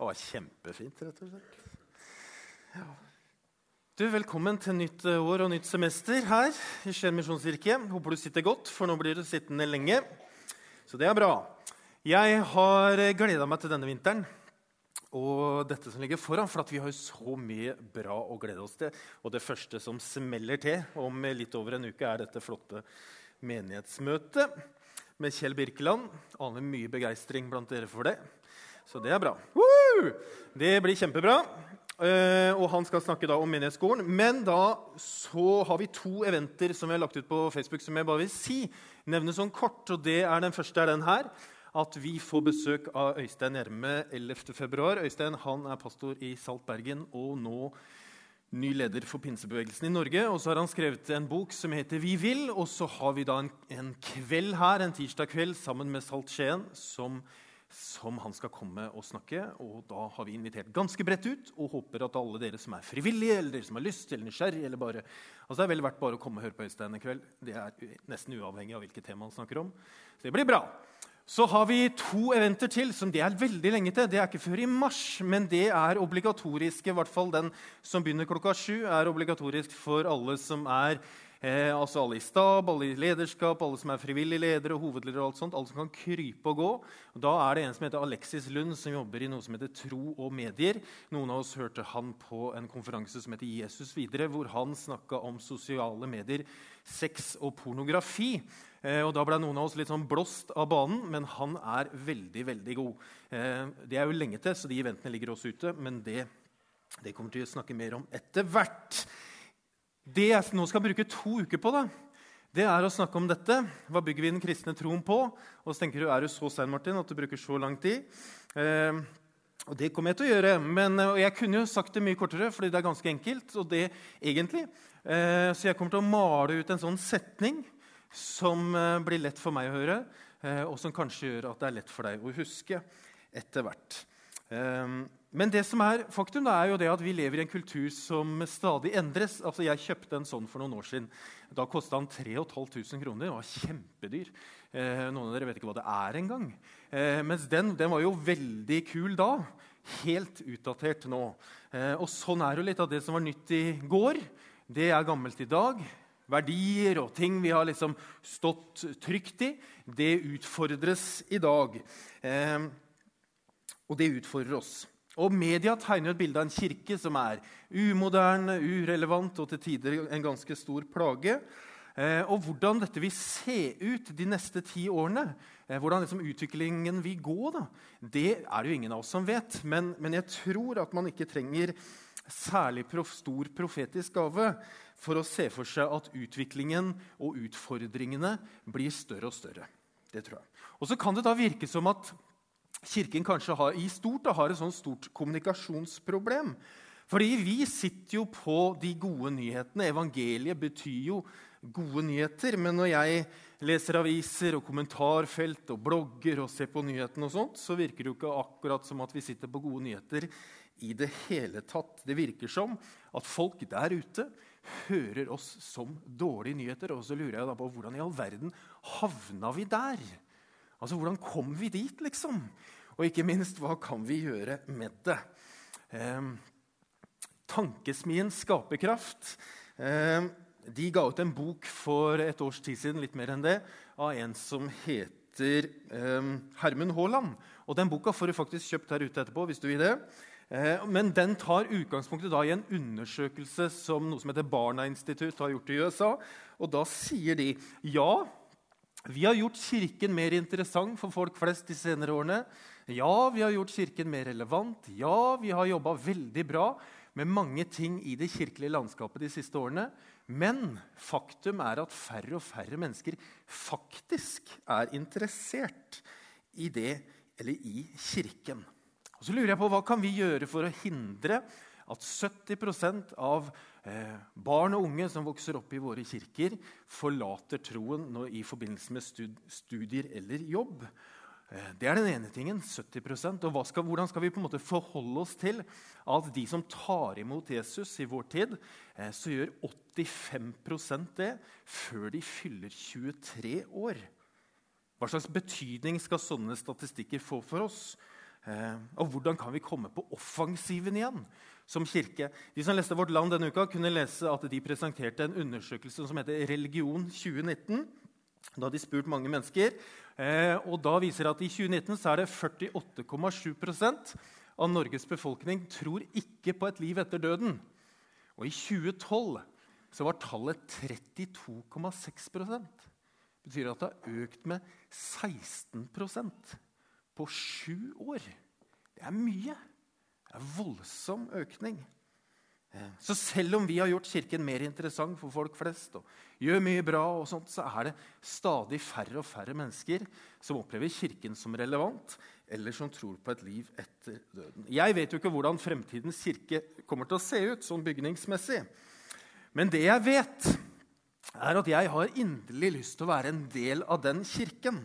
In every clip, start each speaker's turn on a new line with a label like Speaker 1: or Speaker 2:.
Speaker 1: Det var kjempefint, rett og slett. Ja. Du, Velkommen til nytt eh, år og nytt semester her i Skien misjonskirke. Håper du sitter godt, for nå blir du sittende lenge. Så det er bra. Jeg har gleda meg til denne vinteren og dette som ligger foran, for vi har så mye bra å glede oss til. Og det første som smeller til om litt over en uke, er dette flotte menighetsmøtet med Kjell Birkeland. Aner mye begeistring blant dere for det. Så det er bra. Woo! Det blir kjempebra. Uh, og han skal snakke da om menighetsskolen. Men da så har vi to eventer som vi har lagt ut på Facebook, som jeg bare vil si. Nevne sånn kort. og det er Den første er den her at vi får besøk av Øystein Gjerme 11.2. Øystein han er pastor i Saltbergen og nå ny leder for pinsebevegelsen i Norge. Og så har han skrevet en bok som heter 'Vi vil'. Og så har vi da en, en kveld her, en tirsdag kveld sammen med Salt Skien som, som, han skal komme og snakke. Og da har vi invitert ganske bredt ut og håper at alle dere som er frivillige, eller dere som har lyst eller nysgjerrig eller bare, altså Det er vel verdt bare å komme og høre på Øystein en kveld. Det er nesten uavhengig av hvilket tema han snakker om. Så det blir bra. Så har vi to eventer til som det er veldig lenge til. Det er ikke før i mars, men det er obligatoriske. I hvert fall den som begynner klokka sju, er obligatorisk for alle som er eh, altså alle i stab, alle i lederskap, alle som er frivillige ledere, hovedledere og alt sånt. Alle som kan krype og gå. Og da er det en som heter Alexis Lund, som jobber i noe som heter Tro og medier. Noen av oss hørte han på en konferanse som heter Jesus videre, hvor han snakka om sosiale medier, sex og pornografi. Eh, og Da ble noen av oss litt sånn blåst av banen, men han er veldig veldig god. Eh, det er jo lenge til, så de eventene ligger også ute. Men det, det kommer til å snakke mer om etter hvert. Det jeg nå skal bruke to uker på, da, det er å snakke om dette. Hva bygger vi den kristne troen på? Og så tenker du, Er du så sein Martin, at du bruker så lang tid? Eh, og Det kommer jeg til å gjøre. Men, og jeg kunne jo sagt det mye kortere, fordi det er ganske enkelt. og det egentlig. Eh, så jeg kommer til å male ut en sånn setning som eh, blir lett for meg å høre, eh, og som kanskje gjør at det er lett for deg å huske etter hvert. Ehm, men det som er faktum er jo det at vi lever i en kultur som stadig endres. Altså, Jeg kjøpte en sånn for noen år siden. Da kosta den 3500 kroner. Den var kjempedyr. Eh, noen av dere vet ikke hva det er engang. Eh, mens den, den, var jo veldig kul da. Helt utdatert nå. Eh, og sånn er jo litt av det som var nytt i går. Det er gammelt i dag verdier og ting vi har liksom stått trygt i, det utfordres i dag. Eh, og det utfordrer oss. Og Media tegner et bilde av en kirke som er umoderne, urelevant og til tider en ganske stor plage. Eh, og hvordan dette vil se ut de neste ti årene, eh, hvordan liksom utviklingen vil gå, da, det er det jo ingen av oss som vet. Men, men jeg tror at man ikke trenger særlig prof, stor profetisk gave for å se for seg at utviklingen og utfordringene blir større og større. Det tror jeg. Og så kan det da virke som at Kirken kanskje har, i stort da, har et sånt stort kommunikasjonsproblem. Fordi vi sitter jo på de gode nyhetene. Evangeliet betyr jo gode nyheter. Men når jeg leser aviser og kommentarfelt og blogger og ser på nyhetene, og sånt, så virker det jo ikke akkurat som at vi sitter på gode nyheter i det hele tatt. Det virker som at folk der ute hører oss som dårlige nyheter. Og så lurer jeg da på hvordan i all verden havna vi der? Altså, Hvordan kom vi dit, liksom? Og ikke minst, hva kan vi gjøre med det? Eh, tankesmien Skaperkraft eh, de ga ut en bok for et års tid siden litt mer enn det, av en som heter eh, Hermund Haaland. Og Den boka får du faktisk kjøpt her ute etterpå. hvis du vil det. Eh, men den tar utgangspunktet da i en undersøkelse som noe som heter Barna Institutt har gjort i USA. Og Da sier de ja, vi har gjort Kirken mer interessant for folk flest de senere årene. Ja, vi har gjort Kirken mer relevant. Ja, vi har jobba veldig bra med mange ting i det kirkelige landskapet de siste årene. Men faktum er at færre og færre mennesker faktisk er interessert i det eller i Kirken. Og så lurer jeg på, Hva kan vi gjøre for å hindre at 70% av eh, barn og unge som vokser opp i våre kirker, forlater troen i forbindelse med studier eller jobb? Eh, det er den ene tingen. 70 Og skal, Hvordan skal vi på en måte forholde oss til at de som tar imot Jesus i vår tid, eh, så gjør 85% det før de fyller 23 år? Hva slags betydning skal sånne statistikker få for oss? Og hvordan kan vi komme på offensiven igjen som kirke? De som leste Vårt Land denne uka, kunne lese at de presenterte en undersøkelse som heter Religion 2019. Da hadde de spurt mange mennesker. Eh, og da viser det at I 2019 så er det 48,7% av Norges befolkning tror ikke på et liv etter døden. Og i 2012 så var tallet 32,6 Det betyr at det har økt med 16% på sju år. Det er mye. Det er voldsom økning. Eh, så selv om vi har gjort Kirken mer interessant for folk flest, og gjør mye bra, og sånt, så er det stadig færre og færre mennesker som opplever Kirken som relevant, eller som tror på et liv etter døden. Jeg vet jo ikke hvordan fremtidens kirke kommer til å se ut sånn bygningsmessig. Men det jeg vet, er at jeg har inderlig lyst til å være en del av den kirken.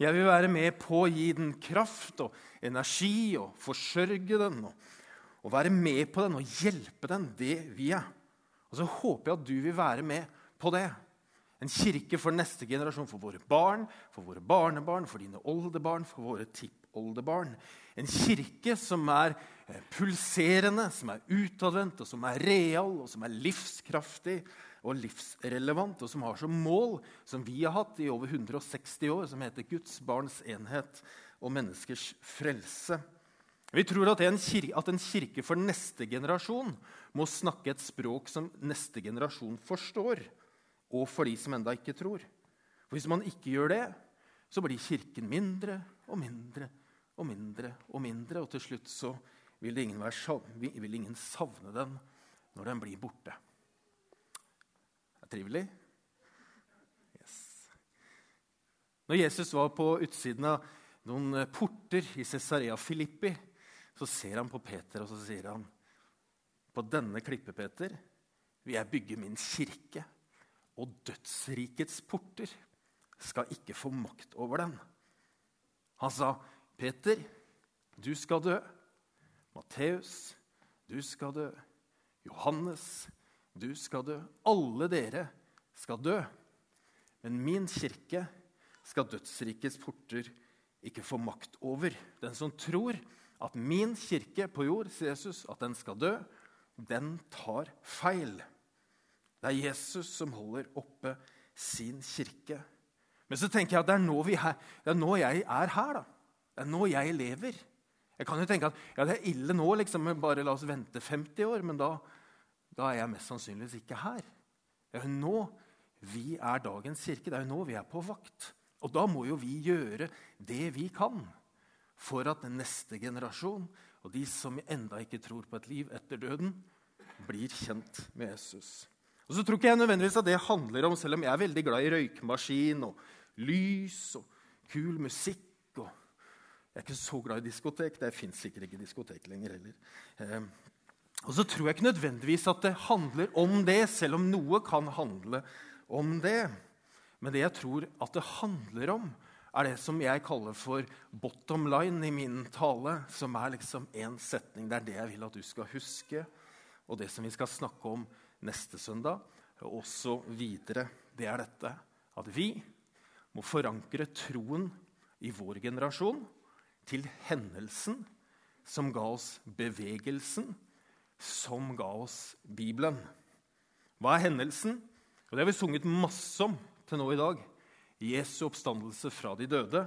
Speaker 1: Jeg vil være med på å gi den kraft og energi og forsørge den. og og være med på den og hjelpe den, det vil jeg. Og så håper jeg at du vil være med på det. En kirke for neste generasjon, for våre barn, for våre barnebarn, for dine oldebarn, for våre tippoldebarn. En kirke som er pulserende, som er utadvendt, og som er real, og som er livskraftig og livsrelevant, og som har som mål, som vi har hatt i over 160 år, som heter Guds barns enhet og menneskers frelse. Vi tror at en, kirke, at en kirke for neste generasjon må snakke et språk som neste generasjon forstår, og for de som enda ikke tror. For Hvis man ikke gjør det, så blir Kirken mindre og mindre og mindre. Og mindre, og til slutt så vil, ingen, være, vil ingen savne den når den blir borte. Det er trivelig? Yes. Når Jesus var på utsiden av noen porter i Cesarea Filippi, så ser han på Peter, og så sier han, 'På denne klippet, Peter, vil jeg bygge min kirke.' 'Og dødsrikets porter skal ikke få makt over den.' Han sa, 'Peter, du skal dø.' Matteus, du skal dø. Johannes, du skal dø. Alle dere skal dø. Men min kirke skal dødsrikets porter ikke få makt over. Den som tror at min kirke på jord, sier Jesus, at den skal dø, den tar feil. Det er Jesus som holder oppe sin kirke. Men så tenker jeg at det er nå, er, det er nå jeg er her. da. Det er nå jeg lever. Jeg kan jo tenke at ja, det er ille nå, liksom, bare la oss vente 50 år. Men da, da er jeg mest sannsynligvis ikke her. Det er jo nå vi er dagens kirke. Det er jo nå vi er på vakt. Og da må jo vi gjøre det vi kan for at den neste generasjon og de som enda ikke tror på et liv etter døden, blir kjent med Jesus. Og så tror ikke jeg nødvendigvis at det handler om, Selv om jeg er veldig glad i røykmaskin og lys og kul musikk Jeg er ikke så glad i diskotek. Det fins sikkert ikke diskotek lenger heller. Eh, og så tror jeg ikke nødvendigvis at det handler om det, selv om noe kan handle om det. Men det jeg tror at det handler om, er det som jeg kaller for bottom line i min tale. Som er liksom én setning. Det er det jeg vil at du skal huske. Og det som vi skal snakke om neste søndag, og også videre, det er dette at vi må forankre troen i vår generasjon til hendelsen som ga oss bevegelsen, som ga oss Bibelen. Hva er hendelsen? Og Det har vi sunget masse om til nå i dag. Jesu oppstandelse fra de døde.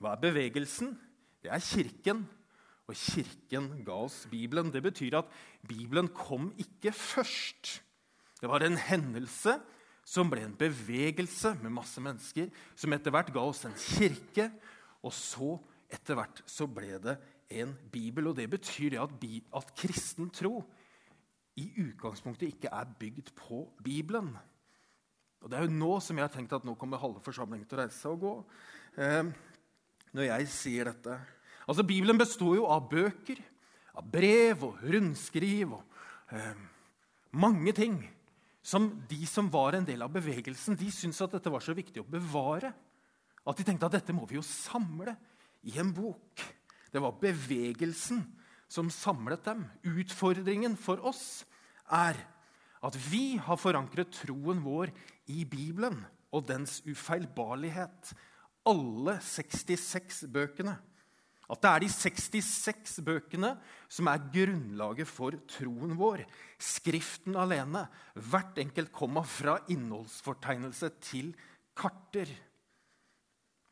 Speaker 1: Hva er bevegelsen? Det er Kirken. Og Kirken ga oss Bibelen. Det betyr at Bibelen kom ikke først. Det var en hendelse som ble en bevegelse med masse mennesker, som etter hvert ga oss en kirke. Og så, etter hvert, så ble det en bibel. Og det betyr at, at kristen tro i utgangspunktet ikke er bygd på Bibelen. Og Det er jo nå som jeg har tenkt at nå kommer halve forsamlingen til å reise seg og gå. Eh, når jeg sier dette. Altså, Bibelen består jo av bøker, av brev og rundskriv og eh, mange ting som de som var en del av bevegelsen, de syntes at dette var så viktig å bevare. At de tenkte at dette må vi jo samle i en bok. Det var bevegelsen som samlet dem. Utfordringen for oss er at vi har forankret troen vår i Bibelen og dens ufeilbarlighet. Alle 66 bøkene. At det er de 66 bøkene som er grunnlaget for troen vår. Skriften alene. Hvert enkelt komma fra innholdsfortegnelse til karter.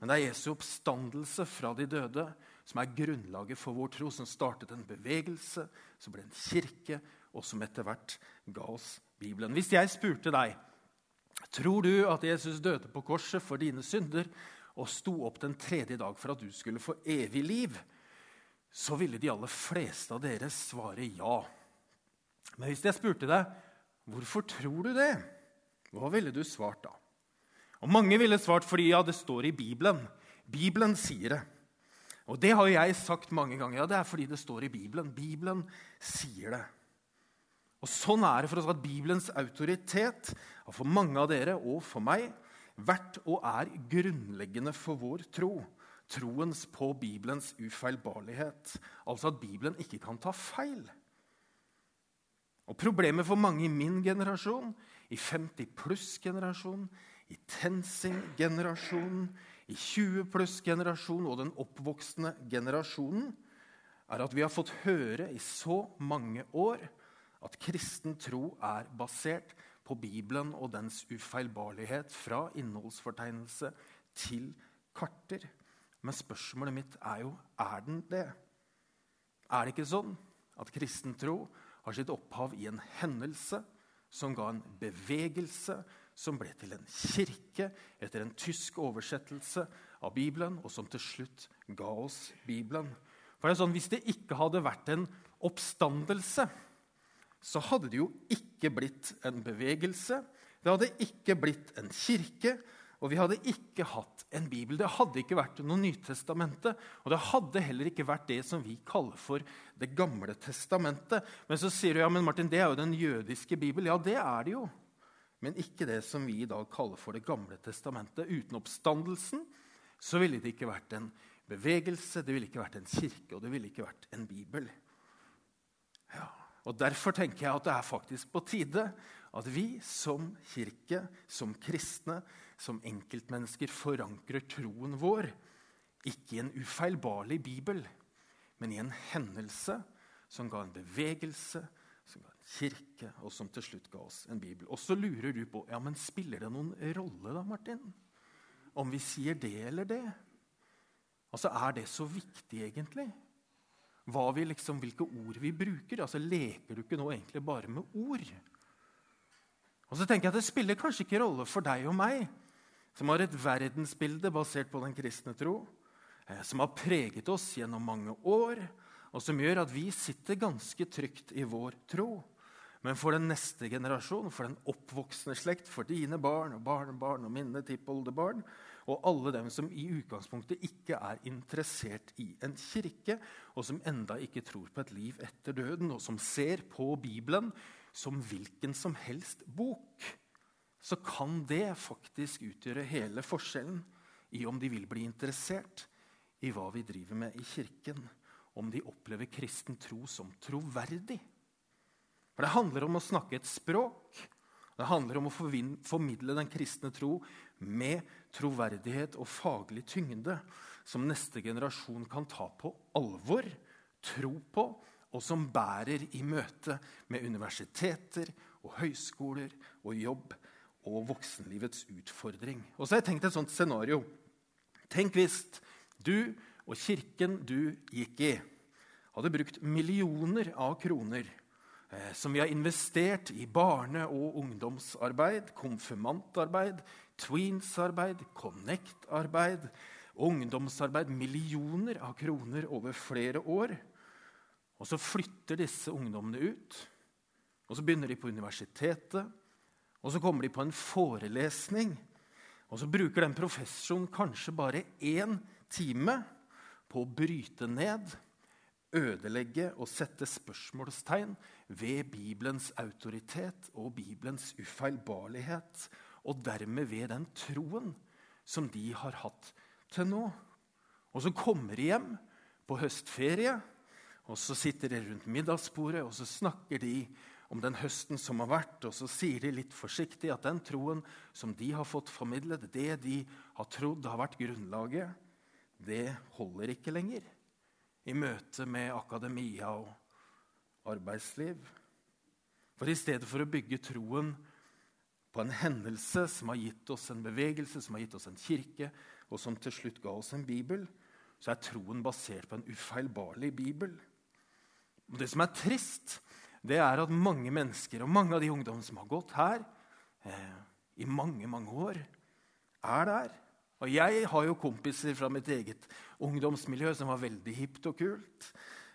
Speaker 1: Men det er Jesu oppstandelse fra de døde som er grunnlaget for vår tro, som startet en bevegelse, som ble en kirke, og som etter hvert ga oss Bibelen. Hvis jeg spurte deg tror du at Jesus døde på korset for dine synder og sto opp den tredje dag for at du skulle få evig liv, så ville de aller fleste av dere svare ja. Men hvis jeg spurte deg hvorfor tror du det, hva ville du svart da? Og Mange ville svart fordi ja, det står i Bibelen. Bibelen sier det. Og det har jeg sagt mange ganger. Ja, det er fordi det står i Bibelen. Bibelen sier det. Og Sånn er det for oss at Bibelens autoritet har for mange av dere og for meg vært og er grunnleggende for vår tro. Troens på Bibelens ufeilbarlighet. Altså at Bibelen ikke kan ta feil. Og Problemet for mange i min generasjon, i 50 pluss-generasjonen, i TenSing-generasjonen, i 20 pluss-generasjonen og den oppvoksende generasjonen, er at vi har fått høre i så mange år at kristen tro er basert på Bibelen og dens ufeilbarlighet fra innholdsfortegnelse til karter. Men spørsmålet mitt er jo er den det. Er det ikke sånn at kristen tro har sitt opphav i en hendelse som ga en bevegelse, som ble til en kirke etter en tysk oversettelse av Bibelen, og som til slutt ga oss Bibelen? For det er sånn, Hvis det ikke hadde vært en oppstandelse så hadde det jo ikke blitt en bevegelse. Det hadde ikke blitt en kirke, og vi hadde ikke hatt en bibel. Det hadde ikke vært noe Nytestamentet, og det hadde heller ikke vært det som vi kaller for Det gamle testamentet. Men så sier du ja, men Martin, det er jo den jødiske bibel. Ja, det er det jo. Men ikke det som vi i dag kaller for Det gamle testamentet. Uten oppstandelsen så ville det ikke vært en bevegelse, det ville ikke vært en kirke, og det ville ikke vært en bibel. Ja, og Derfor tenker jeg at det er faktisk på tide at vi som kirke, som kristne, som enkeltmennesker forankrer troen vår ikke i en ufeilbarlig bibel, men i en hendelse som ga en bevegelse, kirke, og som til slutt ga oss en bibel. Og så lurer du på ja, men spiller det noen rolle, da, Martin? Om vi sier det eller det? Altså, Er det så viktig, egentlig? Hva vi liksom, hvilke ord vi bruker. Altså, Leker du ikke nå egentlig bare med ord? Og så tenker jeg at Det spiller kanskje ikke rolle for deg og meg, som har et verdensbilde basert på den kristne tro, eh, som har preget oss gjennom mange år, og som gjør at vi sitter ganske trygt i vår tro. Men for den neste generasjon, for den oppvoksende slekt, for dine barn og barnebarn og mine tippoldebarn, og alle dem som i utgangspunktet ikke er interessert i en kirke, og som enda ikke tror på et liv etter døden, og som ser på Bibelen som hvilken som helst bok, så kan det faktisk utgjøre hele forskjellen i om de vil bli interessert i hva vi driver med i kirken, om de opplever kristen tro som troverdig. For Det handler om å snakke et språk. Det handler om å formidle den kristne tro med troverdighet og faglig tyngde, som neste generasjon kan ta på alvor, tro på, og som bærer i møte med universiteter og høyskoler og jobb og voksenlivets utfordring. Og så har jeg tenkt et sånt scenario. Tenk hvis du og kirken du gikk i, hadde brukt millioner av kroner som vi har investert i barne- og ungdomsarbeid, konfirmantarbeid, tweensarbeid, connect-arbeid, ungdomsarbeid Millioner av kroner over flere år. Og så flytter disse ungdommene ut. Og så begynner de på universitetet. Og så kommer de på en forelesning. Og så bruker den professoren kanskje bare én time på å bryte ned ødelegge og sette spørsmålstegn ved Bibelens autoritet og Bibelens ufeilbarlighet, og dermed ved den troen som de har hatt til nå. Og så kommer de hjem på høstferie, og så sitter de rundt middagsbordet og så snakker de om den høsten som har vært, og så sier de litt forsiktig at den troen som de har fått formidlet, det de har trodd har vært grunnlaget, det holder ikke lenger. i møte med akademia og arbeidsliv. For i stedet for å bygge troen på en hendelse som har gitt oss en bevegelse, som har gitt oss en kirke, og som til slutt ga oss en bibel, så er troen basert på en ufeilbarlig bibel. Og Det som er trist, det er at mange mennesker og mange av de ungdommene som har gått her eh, i mange, mange år, er der. Og jeg har jo kompiser fra mitt eget ungdomsmiljø som var veldig hipt og kult.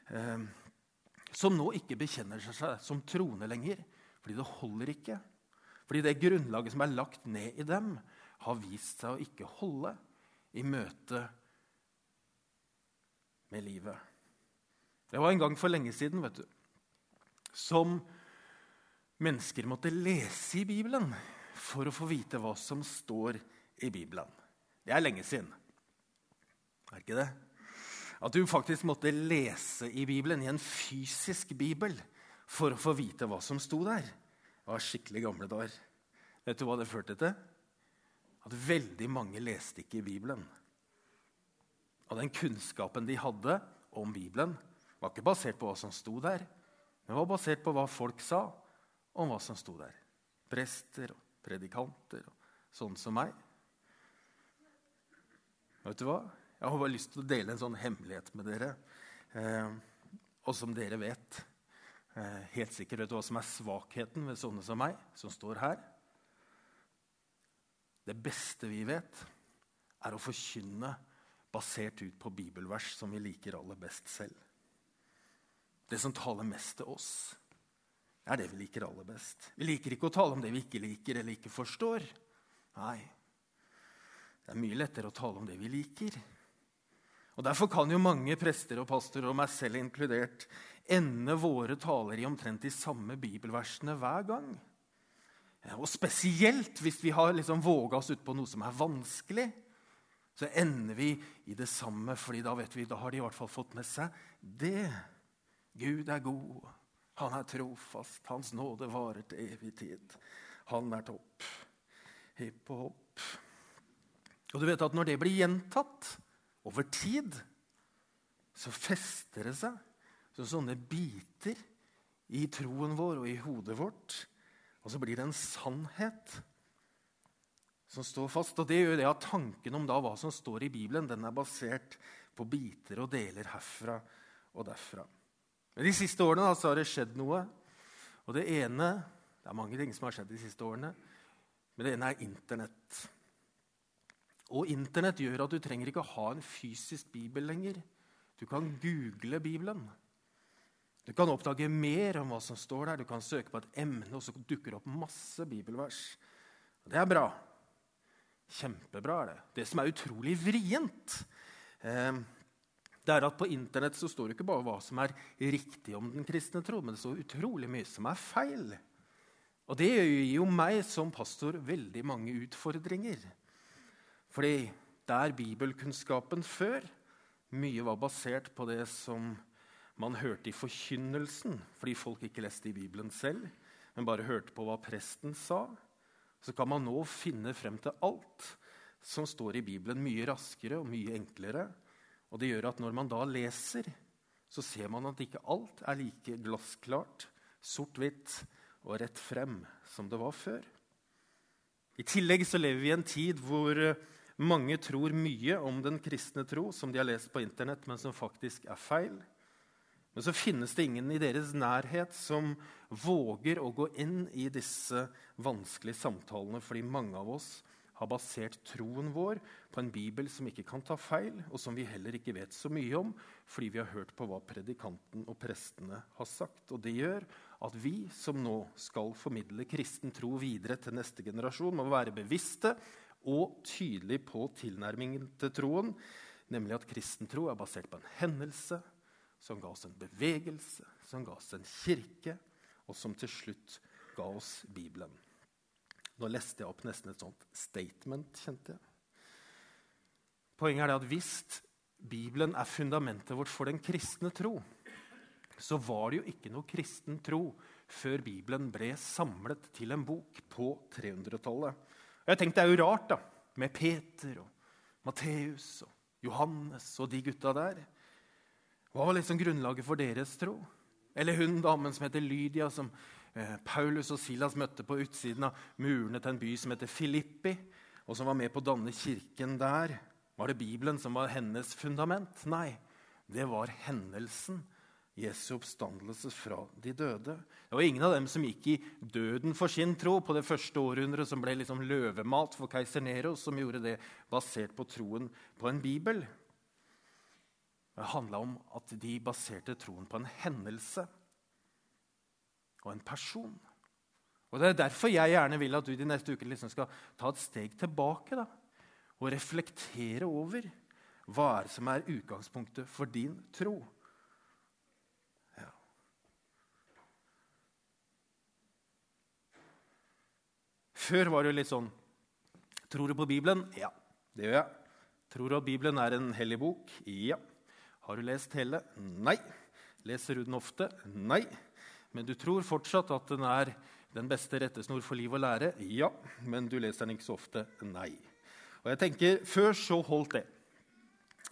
Speaker 1: Eh, som nå ikke bekjenner seg som troende lenger. Fordi det holder ikke. Fordi det grunnlaget som er lagt ned i dem, har vist seg å ikke holde i møte med livet. Det var en gang for lenge siden vet du, som mennesker måtte lese i Bibelen for å få vite hva som står i Bibelen. Det er lenge siden. Er ikke det? At du faktisk måtte lese i Bibelen, i en fysisk bibel, for å få vite hva som sto der. Det var skikkelig gamle dager. Vet du hva det førte til? At veldig mange leste ikke i Bibelen. Og den kunnskapen de hadde om Bibelen, var ikke basert på hva som sto der, men var basert på hva folk sa om hva som sto der. Prester og predikanter og sånn som meg. Vet du hva? Jeg har bare lyst til å dele en sånn hemmelighet med dere. Eh, og som dere vet eh, helt sikkert vet du hva som er svakheten ved sånne som meg, som står her. Det beste vi vet, er å forkynne basert ut på bibelvers som vi liker aller best selv. Det som taler mest til oss, er det vi liker aller best. Vi liker ikke å tale om det vi ikke liker eller ikke forstår. Nei. Det er mye lettere å tale om det vi liker. Og Derfor kan jo mange prester og pastorer, og meg selv inkludert, ende våre taler i omtrent de samme bibelversene hver gang. Og spesielt hvis vi har liksom våga oss ut på noe som er vanskelig, så ender vi i det samme, fordi da vet vi, da har de i hvert fall fått med seg det. Gud er god, han er trofast, hans nåde varer til evig tid. Han er topp. Hipp og hopp. Og du vet at når det blir gjentatt, over tid så fester det seg som sånne biter i troen vår og i hodet vårt. Og så blir det en sannhet som står fast. Og det gjør det at tanken om da hva som står i Bibelen, den er basert på biter og deler herfra og derfra. Men De siste årene da, har det skjedd noe. Og det ene Det er mange ting som har skjedd de siste årene. Men det ene er Internett. Og Internett gjør at du trenger ikke ha en fysisk bibel lenger. Du kan google Bibelen. Du kan oppdage mer om hva som står der. Du kan søke på et emne, og så dukker det opp masse bibelvers. Og det er bra. Kjempebra er det. Det som er utrolig vrient, eh, det er at på Internett så står det ikke bare hva som er riktig om den kristne tro, men det står utrolig mye som er feil. Og det gir jo meg som pastor veldig mange utfordringer. Fordi der bibelkunnskapen før mye var basert på det som man hørte i forkynnelsen, fordi folk ikke leste i Bibelen selv, men bare hørte på hva presten sa, så kan man nå finne frem til alt som står i Bibelen, mye raskere og mye enklere. Og det gjør at når man da leser, så ser man at ikke alt er like glassklart, sort-hvitt og rett frem som det var før. I tillegg så lever vi i en tid hvor mange tror mye om den kristne tro som de har lest på Internett, men som faktisk er feil. Men så finnes det ingen i deres nærhet som våger å gå inn i disse vanskelige samtalene, fordi mange av oss har basert troen vår på en bibel som ikke kan ta feil, og som vi heller ikke vet så mye om, fordi vi har hørt på hva predikanten og prestene har sagt. Og Det gjør at vi som nå skal formidle kristen tro videre til neste generasjon, må være bevisste og tydelig på tilnærmingen til troen, nemlig at kristen tro er basert på en hendelse som ga oss en bevegelse, som ga oss en kirke, og som til slutt ga oss Bibelen. Nå leste jeg opp nesten et sånt statement, kjente jeg. Poenget er at hvis Bibelen er fundamentet vårt for den kristne tro, så var det jo ikke noe kristen tro før Bibelen ble samlet til en bok på 300-tallet. Jeg tenkte Det er jo rart da, med Peter og Matteus og Johannes og de gutta der. Hva var liksom grunnlaget for deres tro? Eller hun damen som heter Lydia, som eh, Paulus og Silas møtte på utsiden av murene til en by som heter Filippi, og som var med på å danne kirken der. Var det Bibelen som var hennes fundament? Nei, det var hendelsen Jesu oppstandelse fra de døde. Det var ingen av dem som gikk i døden for sin tro på det første århundret, som ble liksom løvemat for keiser Nero, som gjorde det basert på troen på en bibel. Det handla om at de baserte troen på en hendelse og en person. Og Det er derfor jeg gjerne vil at du de neste ukene liksom skal ta et steg tilbake da, og reflektere over hva er som er utgangspunktet for din tro. Før var det jo litt sånn Tror du på Bibelen? Ja, det gjør jeg. Tror du at Bibelen er en hellig bok? Ja. Har du lest hele? Nei. Leser du den ofte? Nei. Men du tror fortsatt at den er den beste rettesnor for liv og lære? Ja. Men du leser den ikke så ofte? Nei. Og jeg tenker, Før så holdt det.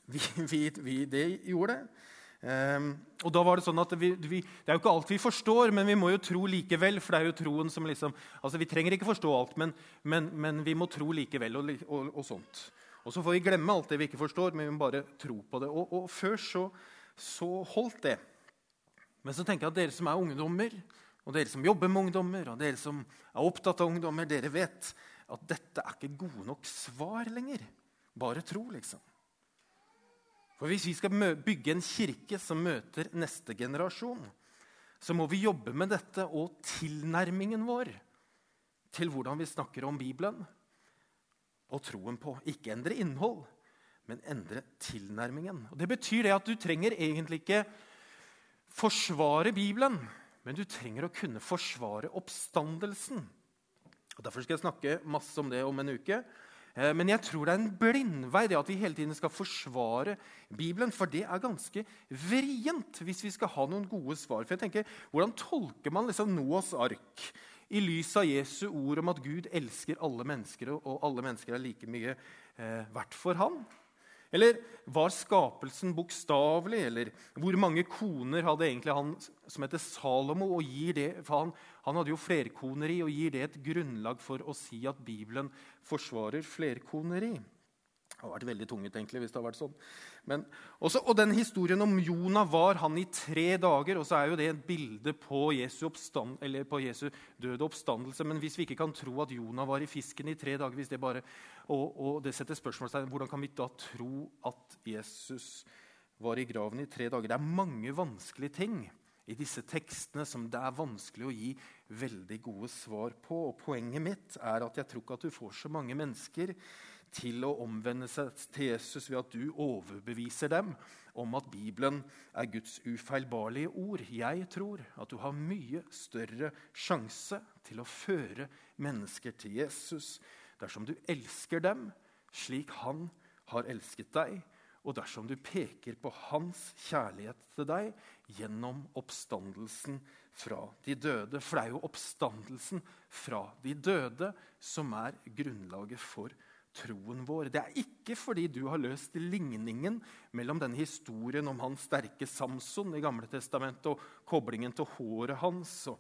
Speaker 1: Vi, vi, vi, det gjorde det. Um, og da var Det sånn at vi, vi, det er jo ikke alt vi forstår, men vi må jo tro likevel. for det er jo troen som liksom, altså Vi trenger ikke forstå alt, men, men, men vi må tro likevel. Og, og, og, sånt. Og så får vi glemme alt det vi ikke forstår, men vi må bare tro på det. Og, og før så, så, holdt det. Men så tenker jeg at dere som er ungdommer, og dere som jobber med ungdommer, og dere som er opptatt av ungdommer, dere vet at dette er ikke gode nok svar lenger. Bare tro, liksom. For Hvis vi skal bygge en kirke som møter neste generasjon, så må vi jobbe med dette og tilnærmingen vår til hvordan vi snakker om Bibelen og troen på. Ikke endre innhold, men endre tilnærmingen. Og det betyr det at du trenger egentlig ikke forsvare Bibelen, men du trenger å kunne forsvare oppstandelsen. Og Derfor skal jeg snakke masse om det om en uke. Eh, men jeg tror det er en blindvei det at vi hele tiden skal forsvare Bibelen. For det er ganske vrient hvis vi skal ha noen gode svar. For jeg tenker, Hvordan tolker man liksom Noas ark i lys av Jesu ord om at Gud elsker alle mennesker, og alle mennesker er like mye eh, verdt for han? Eller var skapelsen bokstavelig? Eller hvor mange koner hadde egentlig han som heter Salomo? og gir det, for han, han hadde jo flerkoneri, og gir det et grunnlag for å si at Bibelen forsvarer flerkoneri? Det hadde vært veldig tungt egentlig, hvis det hadde vært sånn. Men også, og den Historien om Jonah var han i tre dager. og så er jo Det et bilde på Jesu, oppstand, på Jesu døde oppstandelse. Men hvis vi ikke kan tro at Jonah var i fisken i tre dager hvis det bare, og, og det setter spørsmålstegn, Hvordan kan vi da tro at Jesus var i graven i tre dager? Det er mange vanskelige ting i disse tekstene som det er vanskelig å gi veldig gode svar på. Og Poenget mitt er at jeg tror ikke at du får så mange mennesker til å omvende seg til Jesus ved at du overbeviser dem om at Bibelen er Guds ufeilbarlige ord. Jeg tror at du har mye større sjanse til å føre mennesker til Jesus dersom du elsker dem slik han har elsket deg, og dersom du peker på hans kjærlighet til deg gjennom oppstandelsen fra de døde. For det er jo oppstandelsen fra de døde som er grunnlaget for troen vår. Det er ikke fordi du har løst ligningen mellom denne historien om hans sterke Samson i Gamle Testamentet og koblingen til håret hans, og,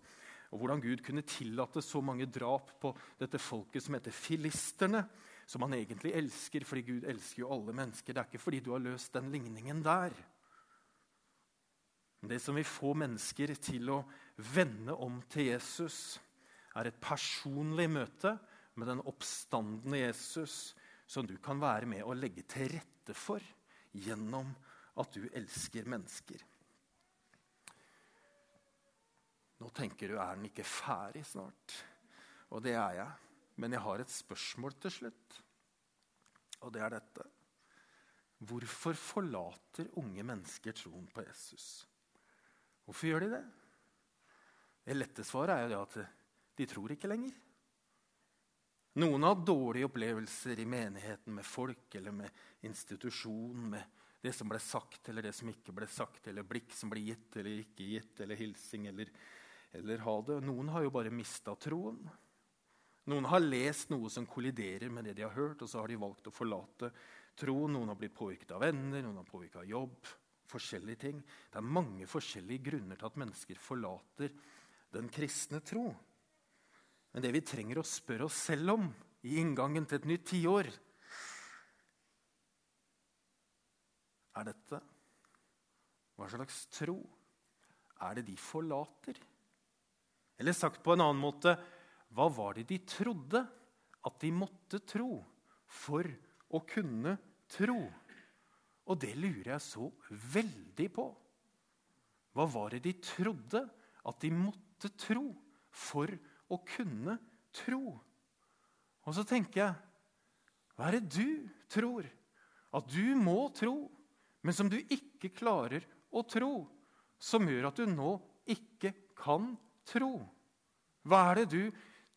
Speaker 1: og, hvordan Gud kunne tillate så mange drap på dette folket som heter filisterne, som han egentlig elsker, fordi Gud elsker jo alle mennesker. Det er ikke fordi du har løst den ligningen der. Det som vil få mennesker til å vende om til Jesus, er et personlig møte med den oppstandende Jesus som du kan være med å legge til rette for gjennom at du elsker mennesker. Nå tenker du er den ikke ferdig snart? Og det er jeg. Men jeg har et spørsmål til slutt, og det er dette. Hvorfor forlater unge mennesker troen på Jesus? Hvorfor gjør de det? Det lette svaret er jo det at de tror ikke lenger. Noen har dårlige opplevelser i menigheten med folk eller med institusjon, med det som ble sagt eller det som ikke ble sagt, eller blikk som ble gitt eller ikke gitt, eller hilsing eller, eller ha det. Noen har jo bare mista troen. Noen har lest noe som kolliderer med det de har hørt, og så har de valgt å forlate troen. Noen har blitt påvirket av venner, noen har påvirket av jobb, forskjellige ting. Det er mange forskjellige grunner til at mennesker forlater den kristne tro. Men det vi trenger å spørre oss selv om i inngangen til et nytt tiår, er dette Hva slags tro er det de forlater? Eller sagt på en annen måte hva var det de trodde at de måtte tro for å kunne tro? Og det lurer jeg så veldig på. Hva var det de trodde at de måtte tro for å kunne tro? Og så tenker jeg Hva er det du tror at du må tro, men som du ikke klarer å tro, som gjør at du nå ikke kan tro? Hva er det du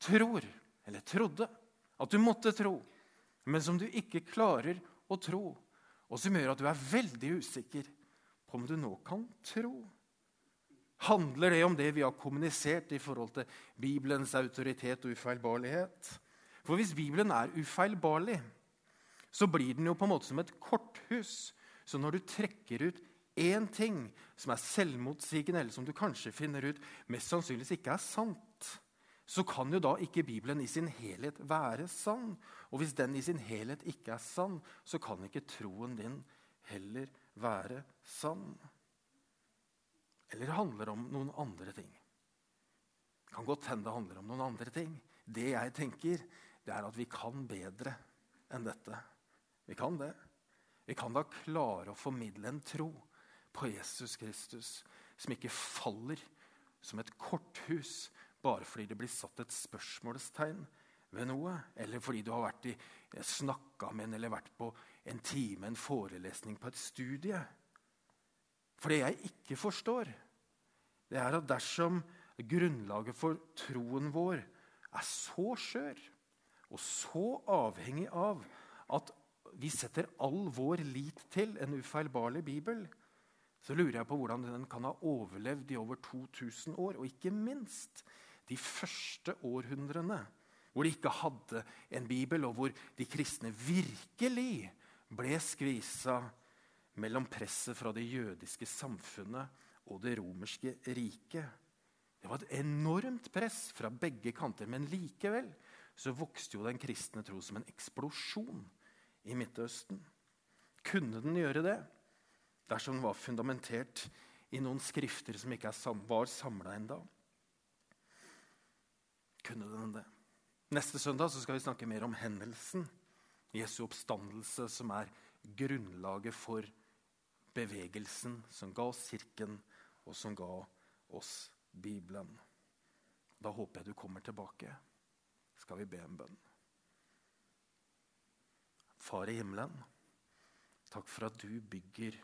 Speaker 1: tror, eller trodde, at du måtte tro, men som du ikke klarer å tro, og som gjør at du er veldig usikker på om du nå kan tro? Handler det om det vi har kommunisert i forhold til Bibelens autoritet og ufeilbarlighet? For hvis Bibelen er ufeilbarlig, så blir den jo på en måte som et korthus. Så når du trekker ut én ting som er selvmotsigende, eller som du kanskje finner ut mest sannsynligvis ikke er sant, så kan jo da ikke Bibelen i sin helhet være sann. Og hvis den i sin helhet ikke er sann, så kan ikke troen din heller være sann. Eller handler om noen andre ting? Det kan godt hende det handler om noen andre ting. Det jeg tenker, det er at vi kan bedre enn dette. Vi kan det. Vi kan da klare å formidle en tro på Jesus Kristus som ikke faller som et korthus bare fordi det blir satt et spørsmålstegn ved noe, eller fordi du har vært snakka med en eller vært på en time, en forelesning på et studie. For det jeg ikke forstår, det er at dersom grunnlaget for troen vår er så skjør, og så avhengig av at vi setter all vår lit til en ufeilbarlig bibel, så lurer jeg på hvordan den kan ha overlevd i over 2000 år. Og ikke minst de første århundrene, hvor de ikke hadde en bibel, og hvor de kristne virkelig ble skvisa mellom presset fra det jødiske samfunnet og det romerske riket. Det var et enormt press fra begge kanter, men likevel så vokste jo den kristne tro som en eksplosjon i Midtøsten. Kunne den gjøre det dersom den var fundamentert i noen skrifter som ikke var samla ennå? Kunne den det? Neste søndag skal vi snakke mer om hendelsen. Jesu oppstandelse, som er grunnlaget for bevegelsen som ga oss Kirken, og som ga oss Bibelen. Da håper jeg du kommer tilbake skal vi be en bønn. Far i himmelen, takk for at du bygger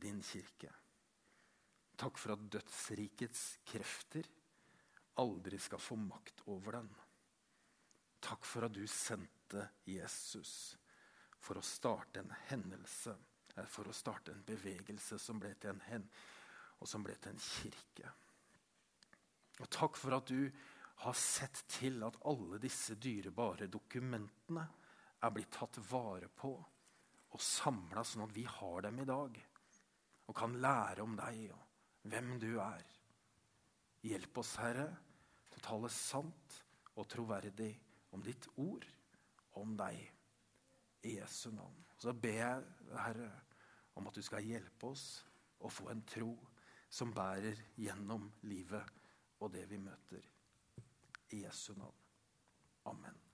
Speaker 1: din kirke. Takk for at dødsrikets krefter aldri skal få makt over den. Takk for at du sendte Jesus for å starte en hendelse, for å starte en bevegelse som ble til en hen, og som ble til en kirke. Og takk for at du har sett til at alle disse dyrebare dokumentene er blitt tatt vare på og samla sånn at vi har dem i dag og kan lære om deg og hvem du er. Hjelp oss, Herre, til å tale sant og troverdig om ditt ord, om deg, i Jesu navn. Så ber jeg, Herre, om at du skal hjelpe oss å få en tro som bærer gjennom livet og det vi møter. I Jesu navn. Amen.